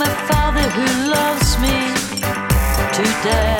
my father who loves me today.